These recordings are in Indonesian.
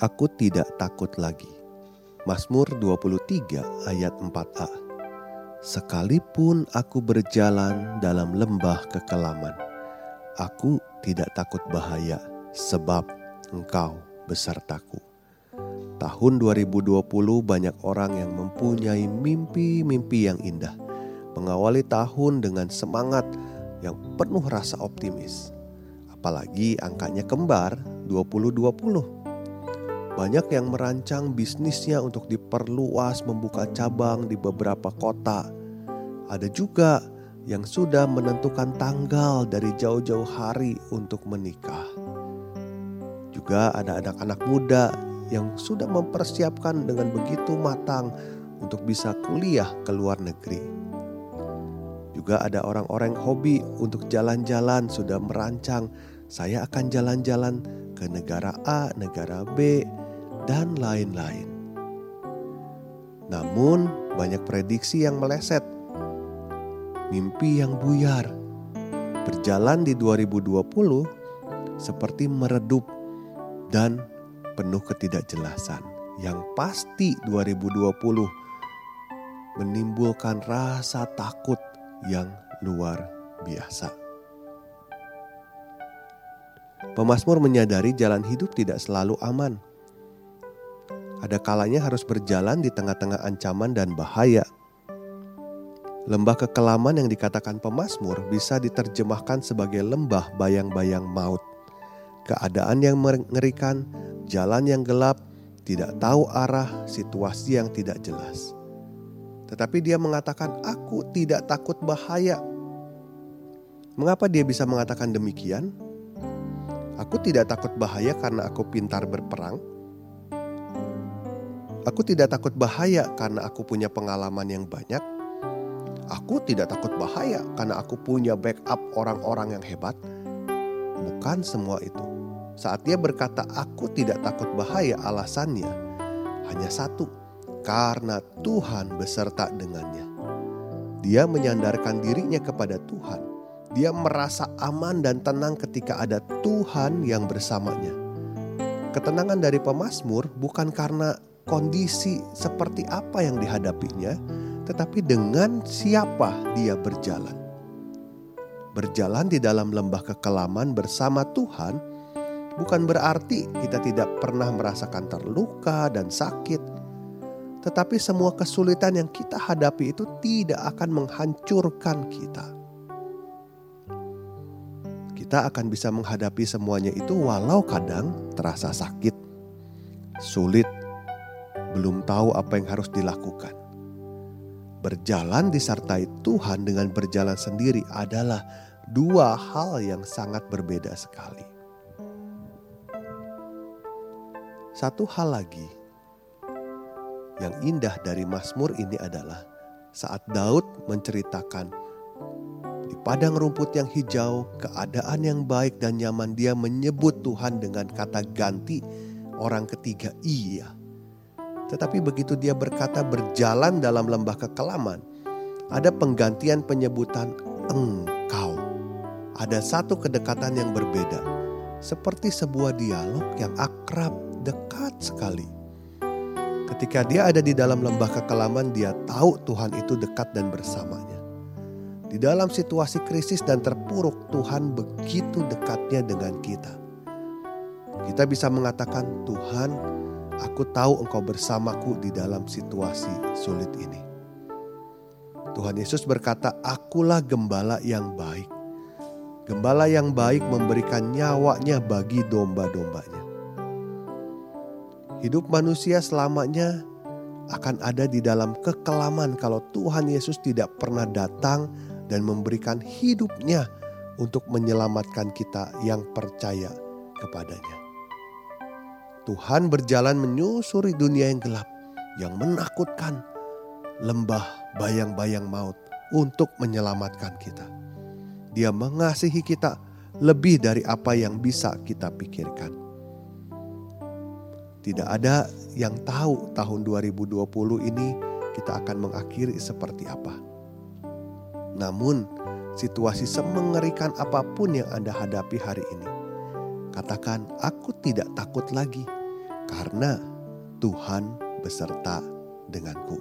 Aku tidak takut lagi. Mazmur 23 ayat 4a. Sekalipun aku berjalan dalam lembah kekelaman, aku tidak takut bahaya sebab engkau besertaku. Tahun 2020 banyak orang yang mempunyai mimpi-mimpi yang indah. Mengawali tahun dengan semangat yang penuh rasa optimis. Apalagi angkanya kembar 2020 banyak yang merancang bisnisnya untuk diperluas, membuka cabang di beberapa kota. Ada juga yang sudah menentukan tanggal dari jauh-jauh hari untuk menikah. Juga ada anak-anak muda yang sudah mempersiapkan dengan begitu matang untuk bisa kuliah ke luar negeri. Juga ada orang-orang hobi untuk jalan-jalan sudah merancang saya akan jalan-jalan ke negara A, negara B, dan lain-lain. Namun, banyak prediksi yang meleset, mimpi yang buyar, berjalan di 2020 seperti meredup dan penuh ketidakjelasan. Yang pasti 2020 menimbulkan rasa takut yang luar biasa. Pemasmur menyadari jalan hidup tidak selalu aman ada kalanya harus berjalan di tengah-tengah ancaman dan bahaya. Lembah kekelaman yang dikatakan pemazmur bisa diterjemahkan sebagai lembah bayang-bayang maut. Keadaan yang mengerikan, jalan yang gelap, tidak tahu arah, situasi yang tidak jelas. Tetapi dia mengatakan, "Aku tidak takut bahaya." Mengapa dia bisa mengatakan demikian? Aku tidak takut bahaya karena aku pintar berperang Aku tidak takut bahaya karena aku punya pengalaman yang banyak. Aku tidak takut bahaya karena aku punya backup orang-orang yang hebat. Bukan semua itu. Saat dia berkata, "Aku tidak takut bahaya," alasannya hanya satu: karena Tuhan beserta dengannya. Dia menyandarkan dirinya kepada Tuhan. Dia merasa aman dan tenang ketika ada Tuhan yang bersamanya. Ketenangan dari pemazmur bukan karena kondisi seperti apa yang dihadapinya, tetapi dengan siapa dia berjalan. Berjalan di dalam lembah kekelaman bersama Tuhan bukan berarti kita tidak pernah merasakan terluka dan sakit, tetapi semua kesulitan yang kita hadapi itu tidak akan menghancurkan kita. Kita akan bisa menghadapi semuanya itu, walau kadang terasa sakit, sulit, belum tahu apa yang harus dilakukan. Berjalan disertai Tuhan dengan berjalan sendiri adalah dua hal yang sangat berbeda sekali. Satu hal lagi yang indah dari Mazmur ini adalah saat Daud menceritakan di padang rumput yang hijau, keadaan yang baik dan nyaman, dia menyebut Tuhan dengan kata ganti orang ketiga, iya. Tetapi begitu dia berkata berjalan dalam lembah kekelaman, ada penggantian penyebutan engkau. Ada satu kedekatan yang berbeda, seperti sebuah dialog yang akrab, dekat sekali. Ketika dia ada di dalam lembah kekelaman, dia tahu Tuhan itu dekat dan bersamanya. Di dalam situasi krisis dan terpuruk, Tuhan begitu dekatnya dengan kita. Kita bisa mengatakan, "Tuhan, Aku tahu engkau bersamaku di dalam situasi sulit ini. Tuhan Yesus berkata, "Akulah gembala yang baik." Gembala yang baik memberikan nyawanya bagi domba-dombanya. Hidup manusia selamanya akan ada di dalam kekelaman kalau Tuhan Yesus tidak pernah datang dan memberikan hidupnya untuk menyelamatkan kita yang percaya kepadanya. Tuhan berjalan menyusuri dunia yang gelap, yang menakutkan, lembah bayang-bayang maut untuk menyelamatkan kita. Dia mengasihi kita lebih dari apa yang bisa kita pikirkan. Tidak ada yang tahu tahun 2020 ini kita akan mengakhiri seperti apa. Namun, situasi semengerikan apa pun yang Anda hadapi hari ini, katakan, "Aku tidak takut lagi karena Tuhan beserta denganku."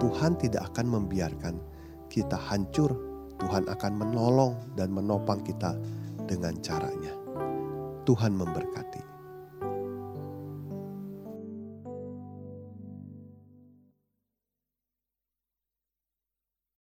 Tuhan tidak akan membiarkan kita hancur. Tuhan akan menolong dan menopang kita dengan caranya. Tuhan memberkati.